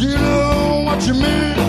You know what you mean.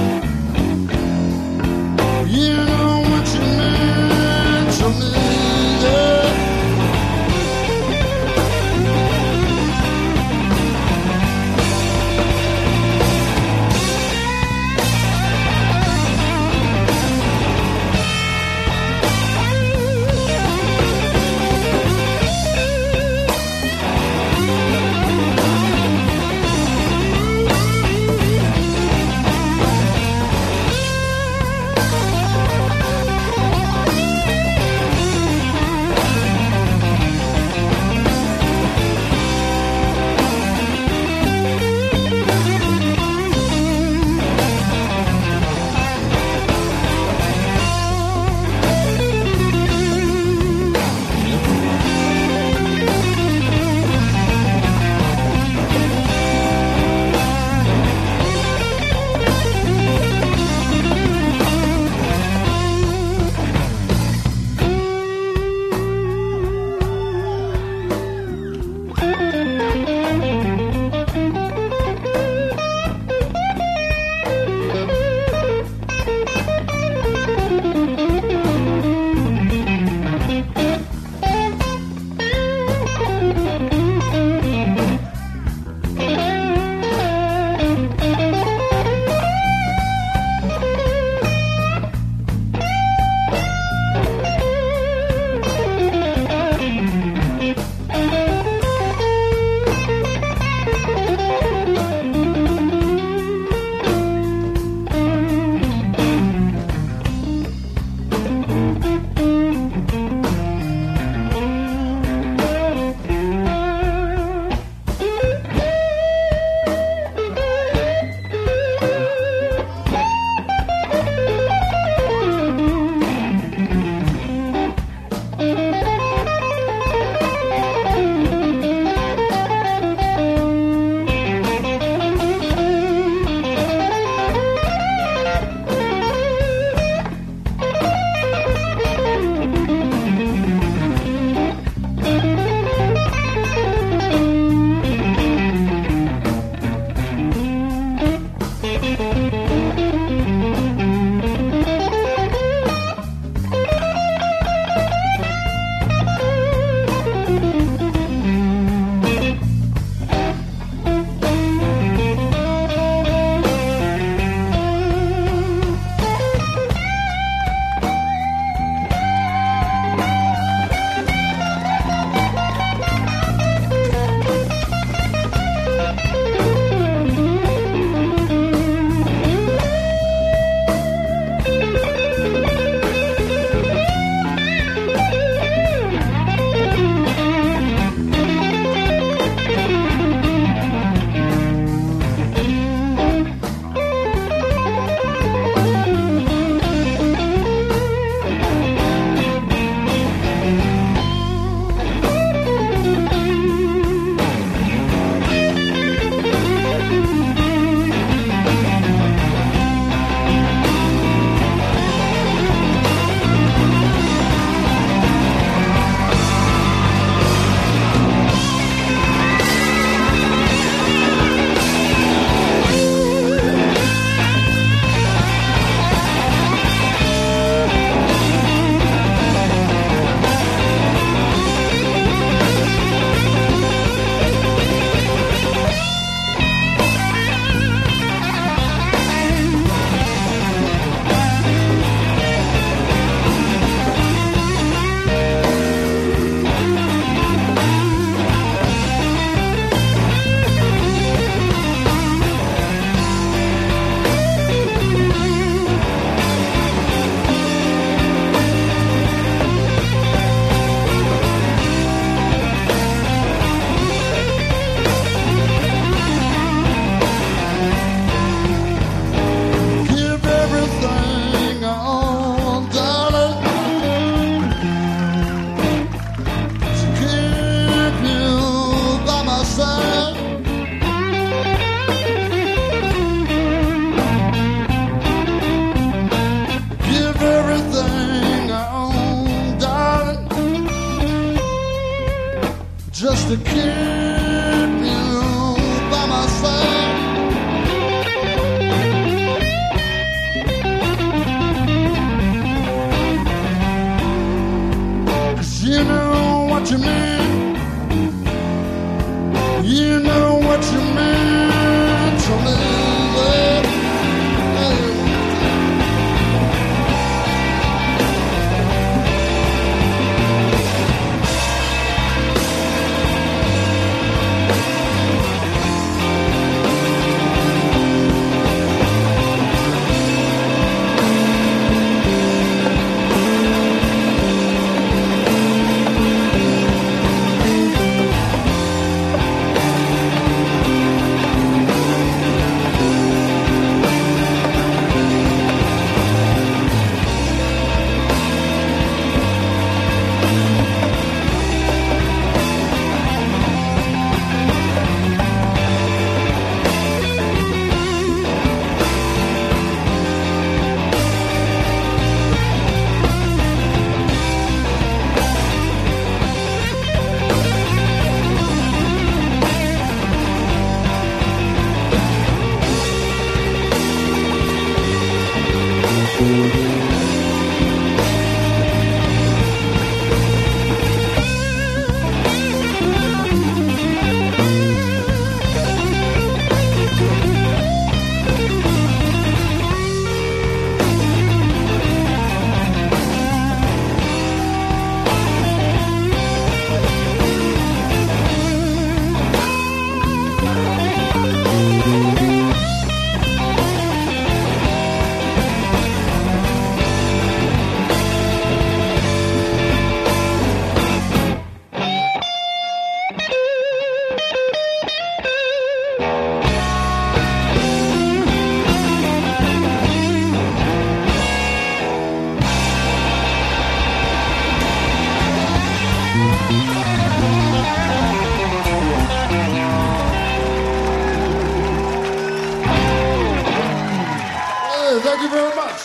Thank you very much.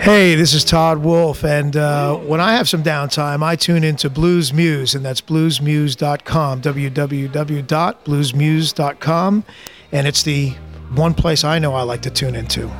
Hey, this is Todd Wolfe, and uh, when I have some downtime, I tune into Blues Moose, and that's bluesmoose.com, www.bluesmoose.com, and it's the one place I know I like to tune into.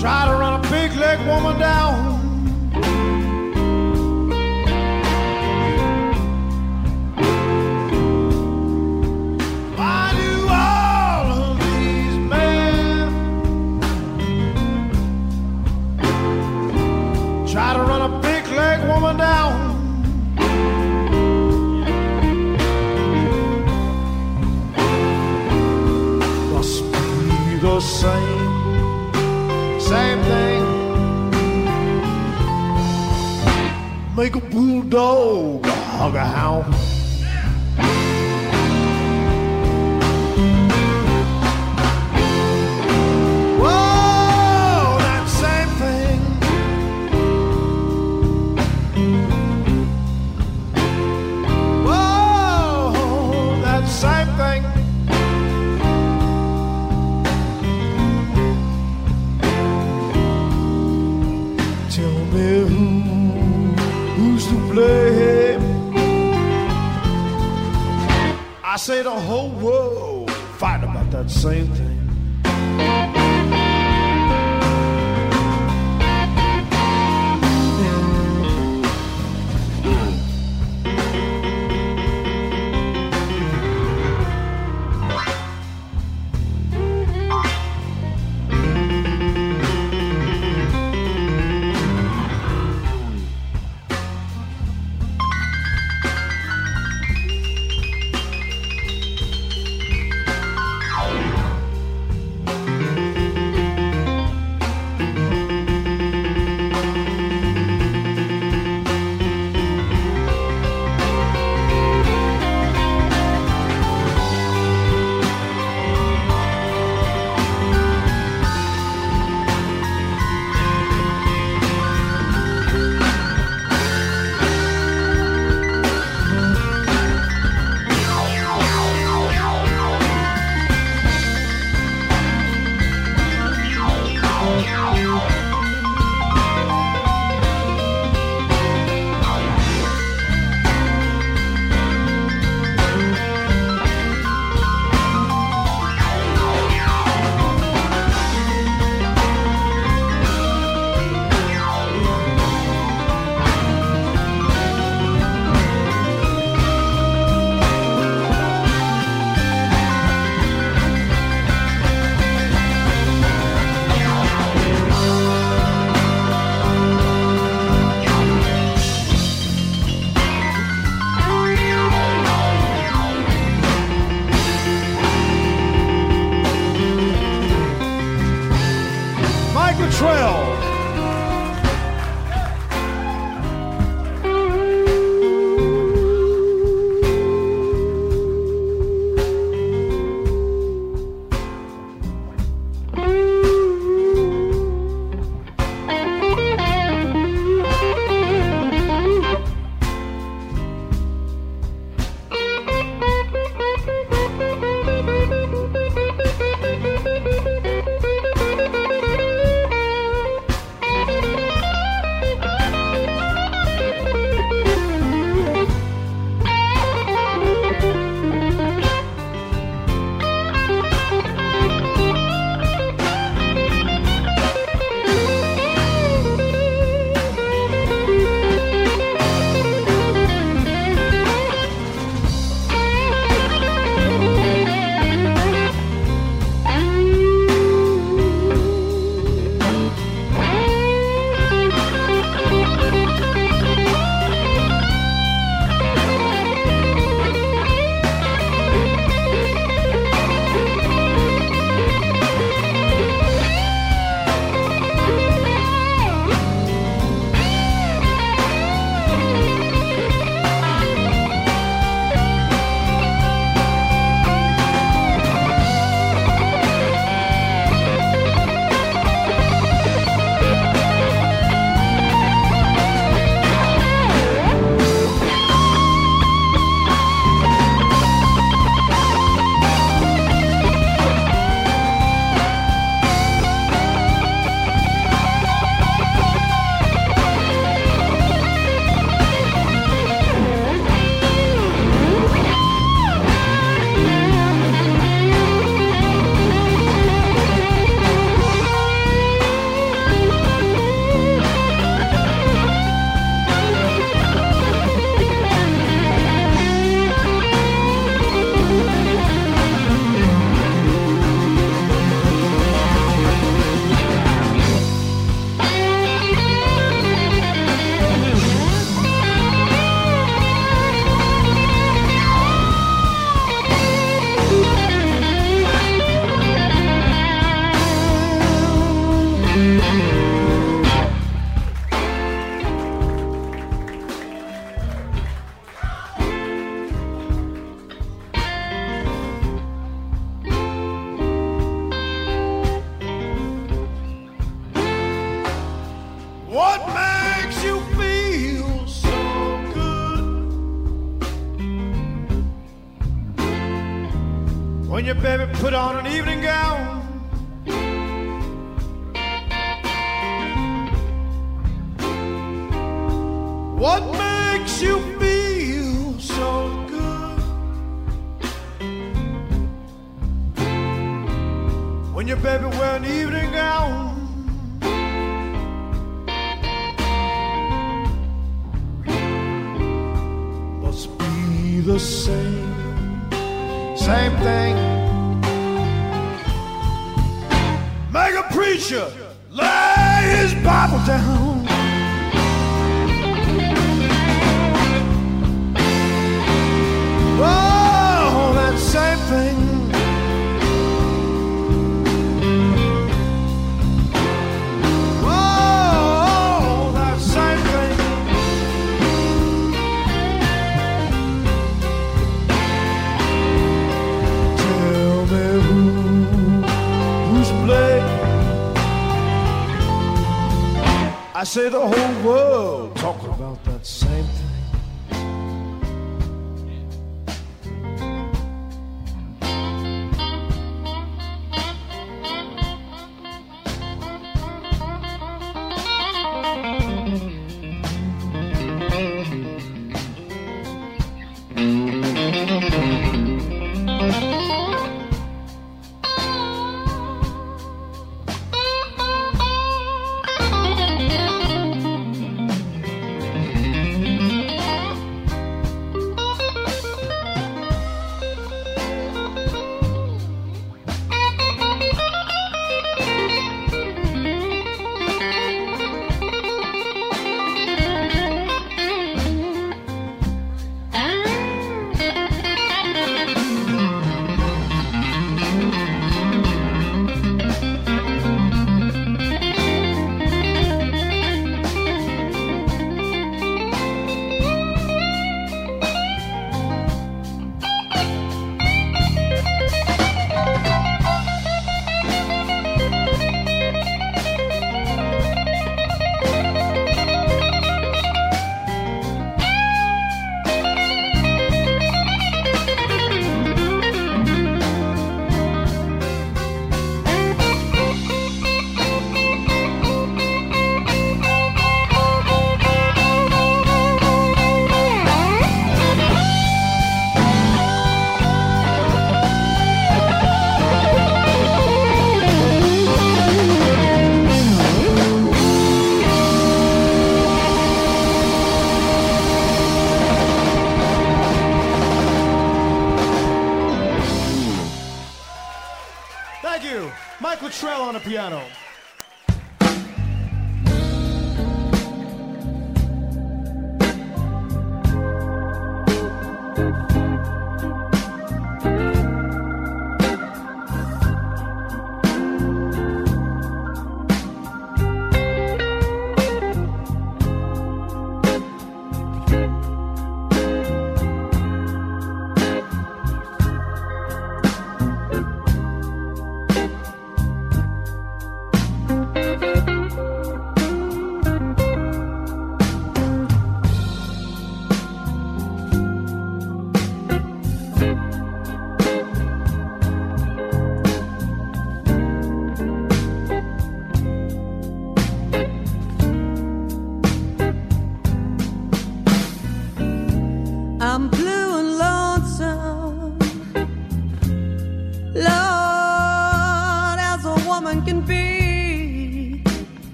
Try to run a big leg woman down? Make a bulldog hug say the whole world fight about that same put on an evening gown. Say the whole world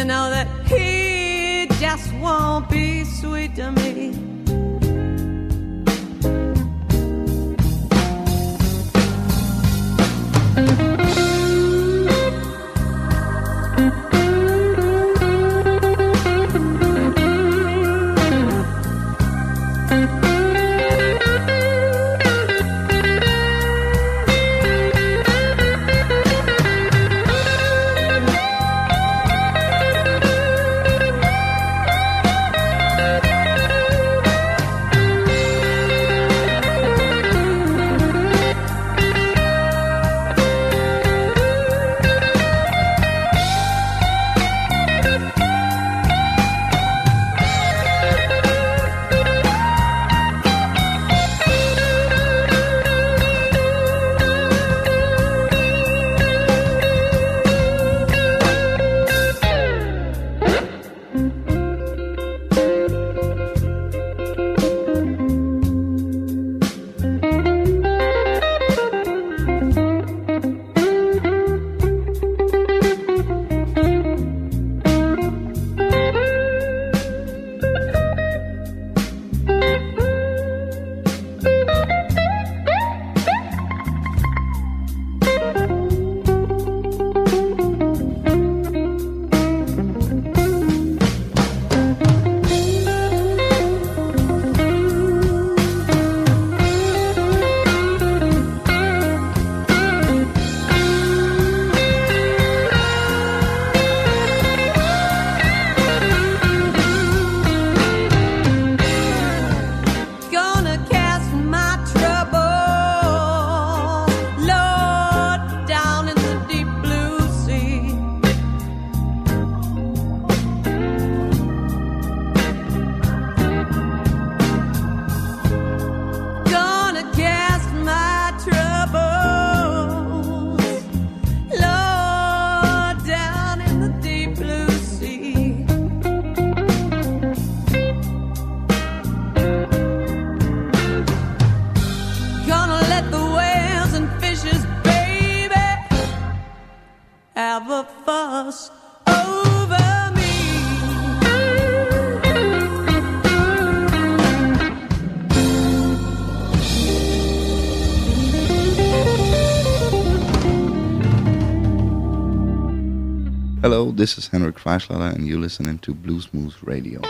You know that he just won't be sweet to me. This is Henrik Freischlader, and you're listening to Blues Moose Radio.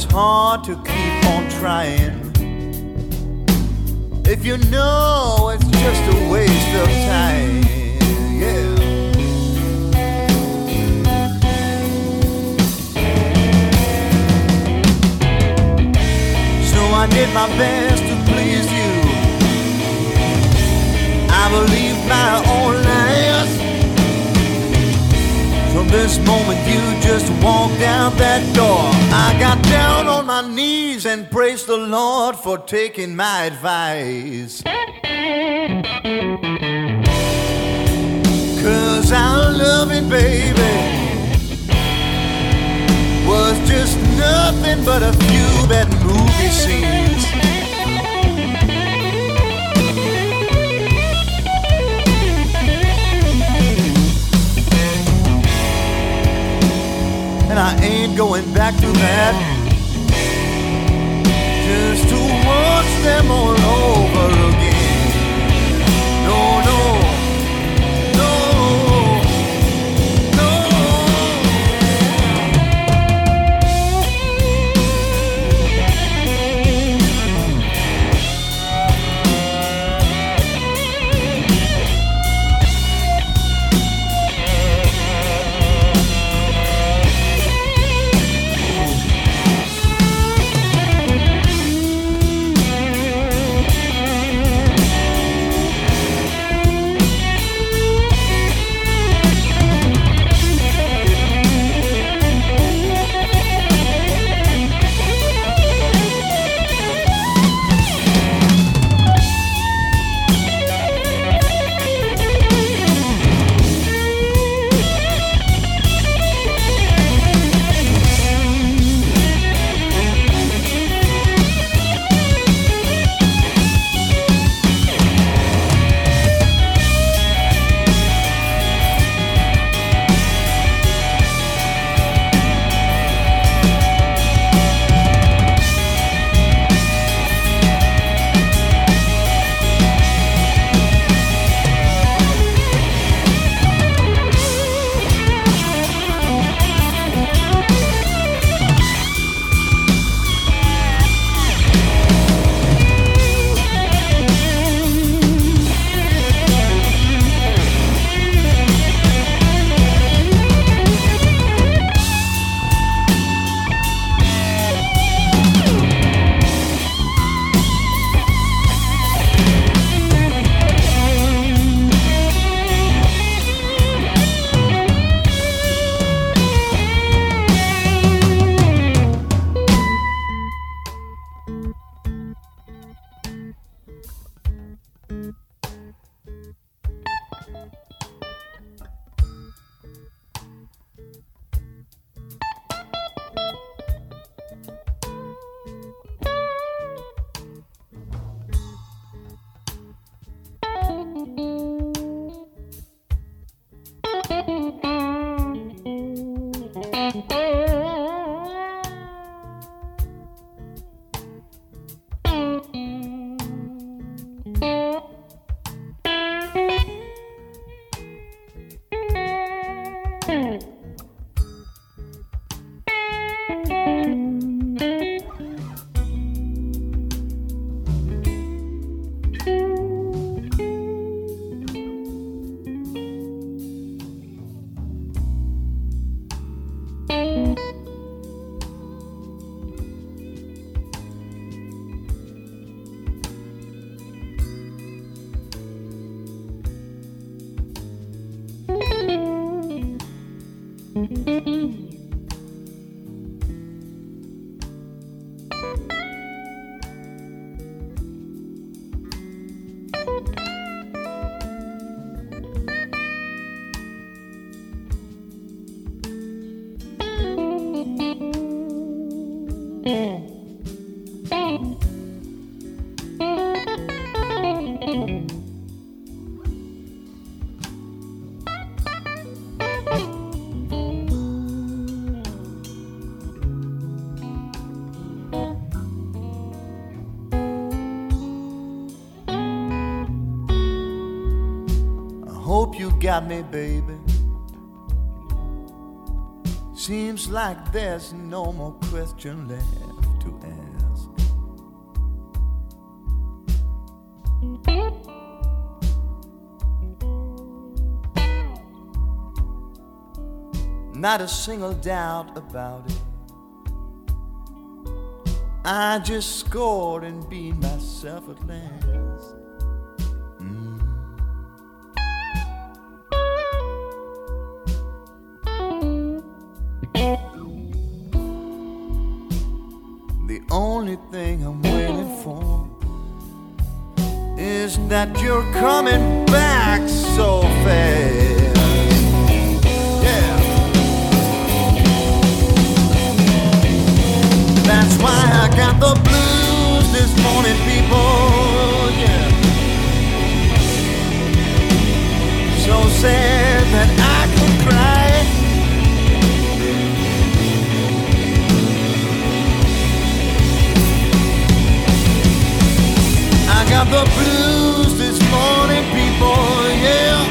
It's hard to keep on trying. If you know it's just a waste of time. Yeah. So I did my best to please you. I believed my own. From this moment, you just walked out that door. I got down on my knees and praised the Lord for taking my advice. Cause our loving baby was just nothing but a few bad movie scenes. And I ain't going back to that. Just to watch them all over again. Got me, baby. Seems like there's no more question left to ask. Not a single doubt about it. I just scored and beat myself at last. Only thing I'm waiting for is that you're coming back so fast. Yeah. That's why I got the blues this morning, people. Yeah. So sad the blues this morning, people, yeah.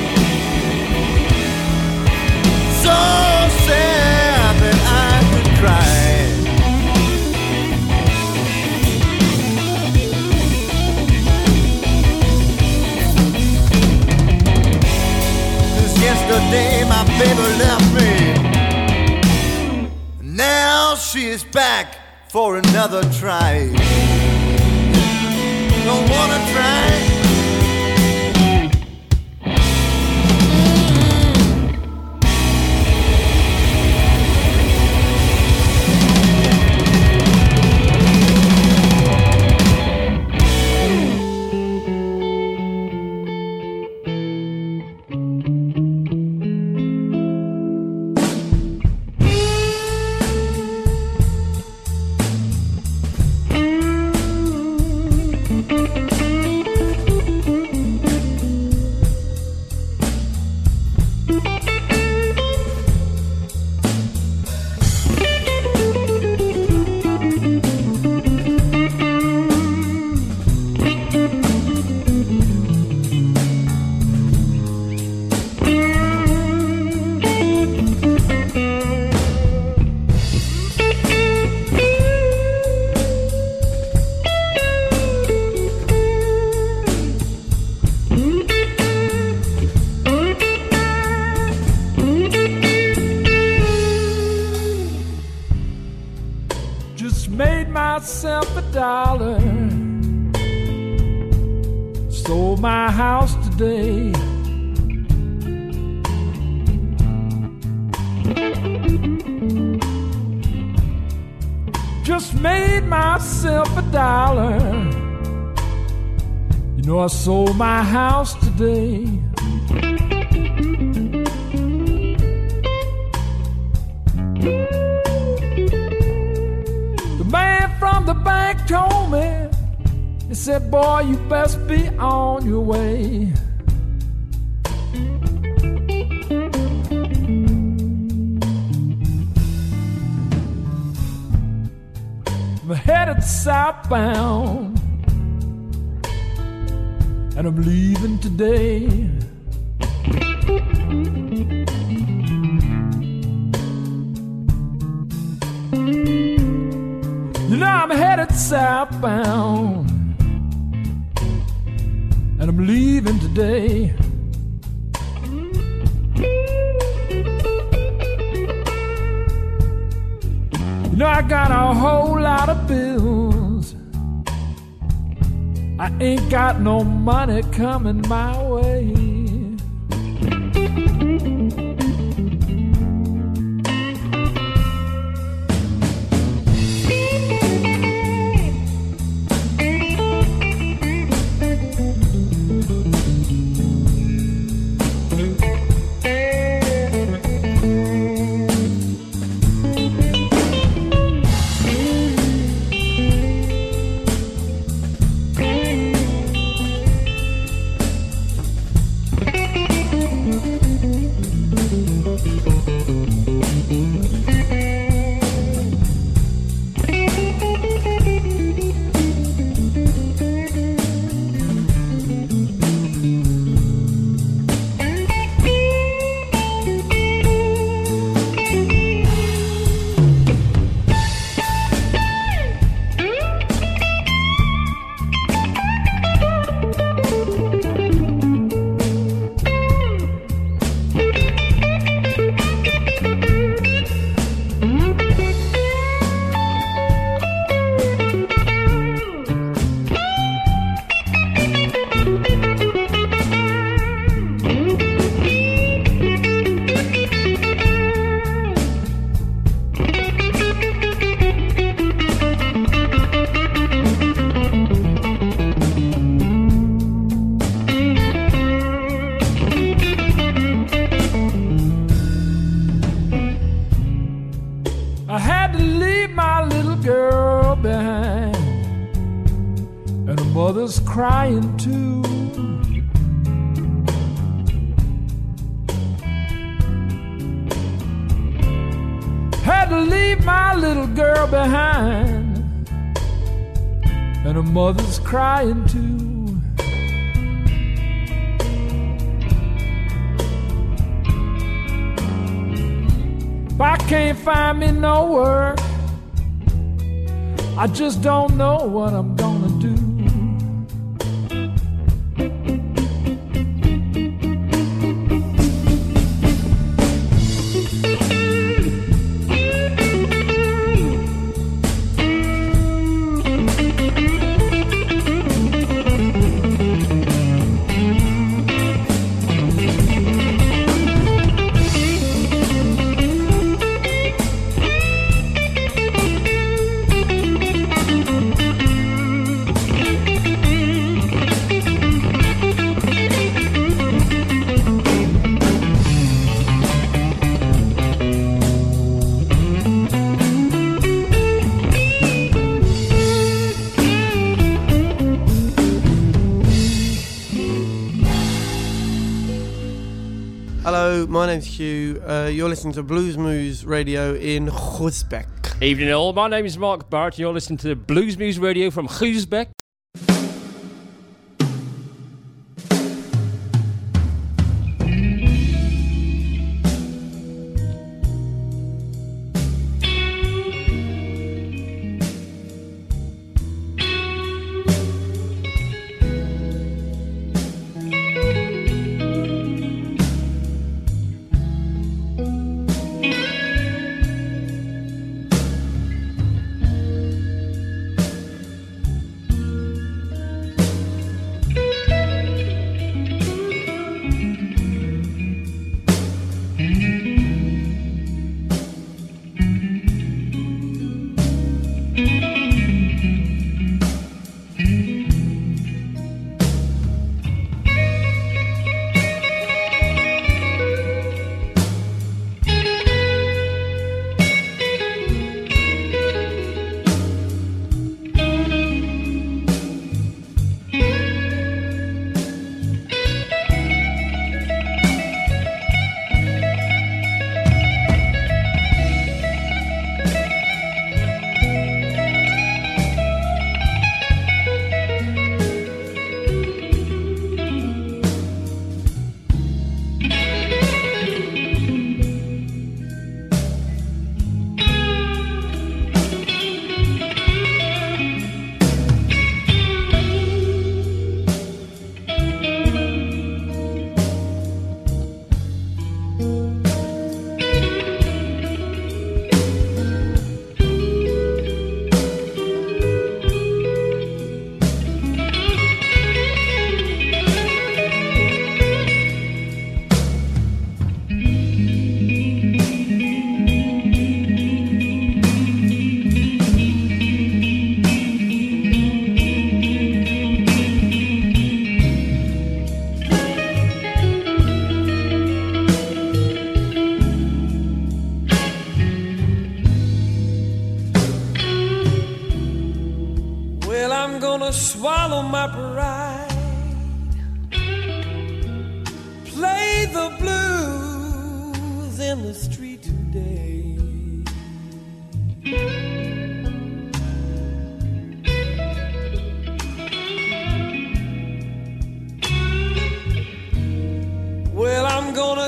So sad that I could cry. Since yesterday, my baby left me. Now she is back for another try. Don't wanna try. Crying too. Had to leave my little girl behind, and her mother's crying too. If I can't find me no work, I just don't know what I'm gonna do. Uh, you're listening to Blues Moose Radio in Groesbeek. Evening all, my name is Mark Bart. You're listening to Blues Moose Radio from Groesbeek.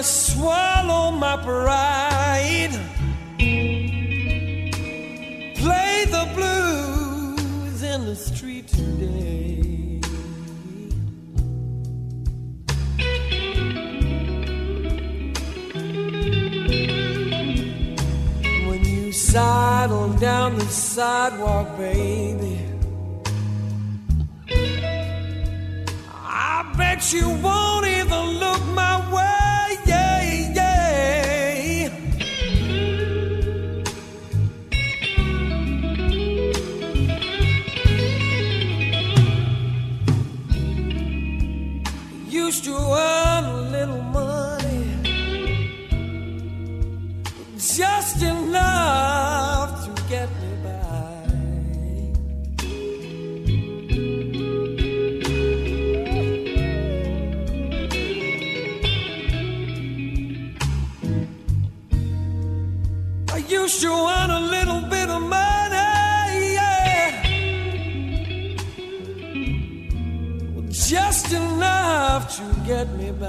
Swallow my pride. Play the blues in the street today. When you sidle down the sidewalk, baby, I bet you won't get me by.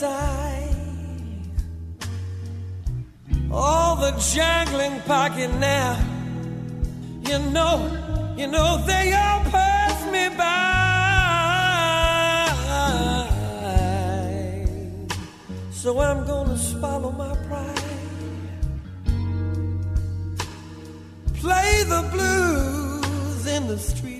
Ties, all the jangling pocket now. You know, you know they all pass me by. So I'm gonna swallow my pride. play the blues in the street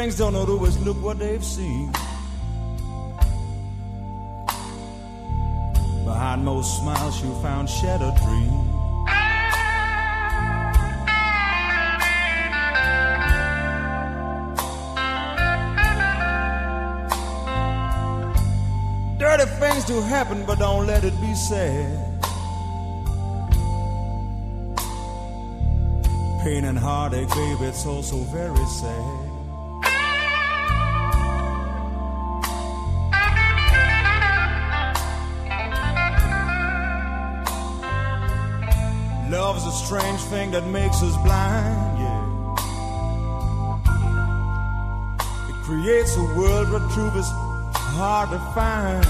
Things don't always look what they've seen. Behind most smiles, you found shattered dreams. Dirty things do happen, but don't let it be said. Pain and heartache, baby, it's also very sad. Strange thing that makes us blind, yeah. It creates a world where truth is hard to find.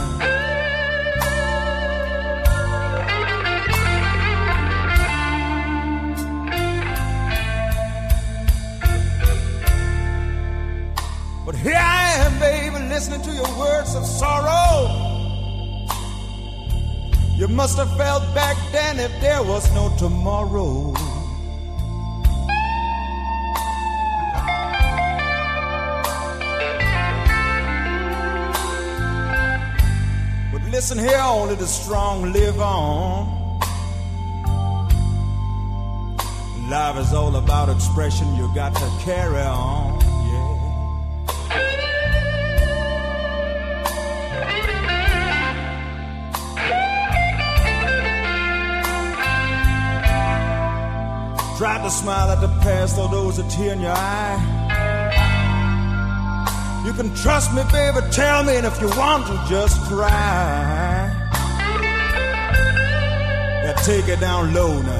But here I am, baby, listening to your words of sorrow. Must have felt back then if there was no tomorrow. But listen here, only the strong live on. Life is all about expression, you got to carry on. Try to smile at the past, although there's a tear in your eye. You can trust me, baby, tell me, and if you want to, just cry. Yeah, take it down low now.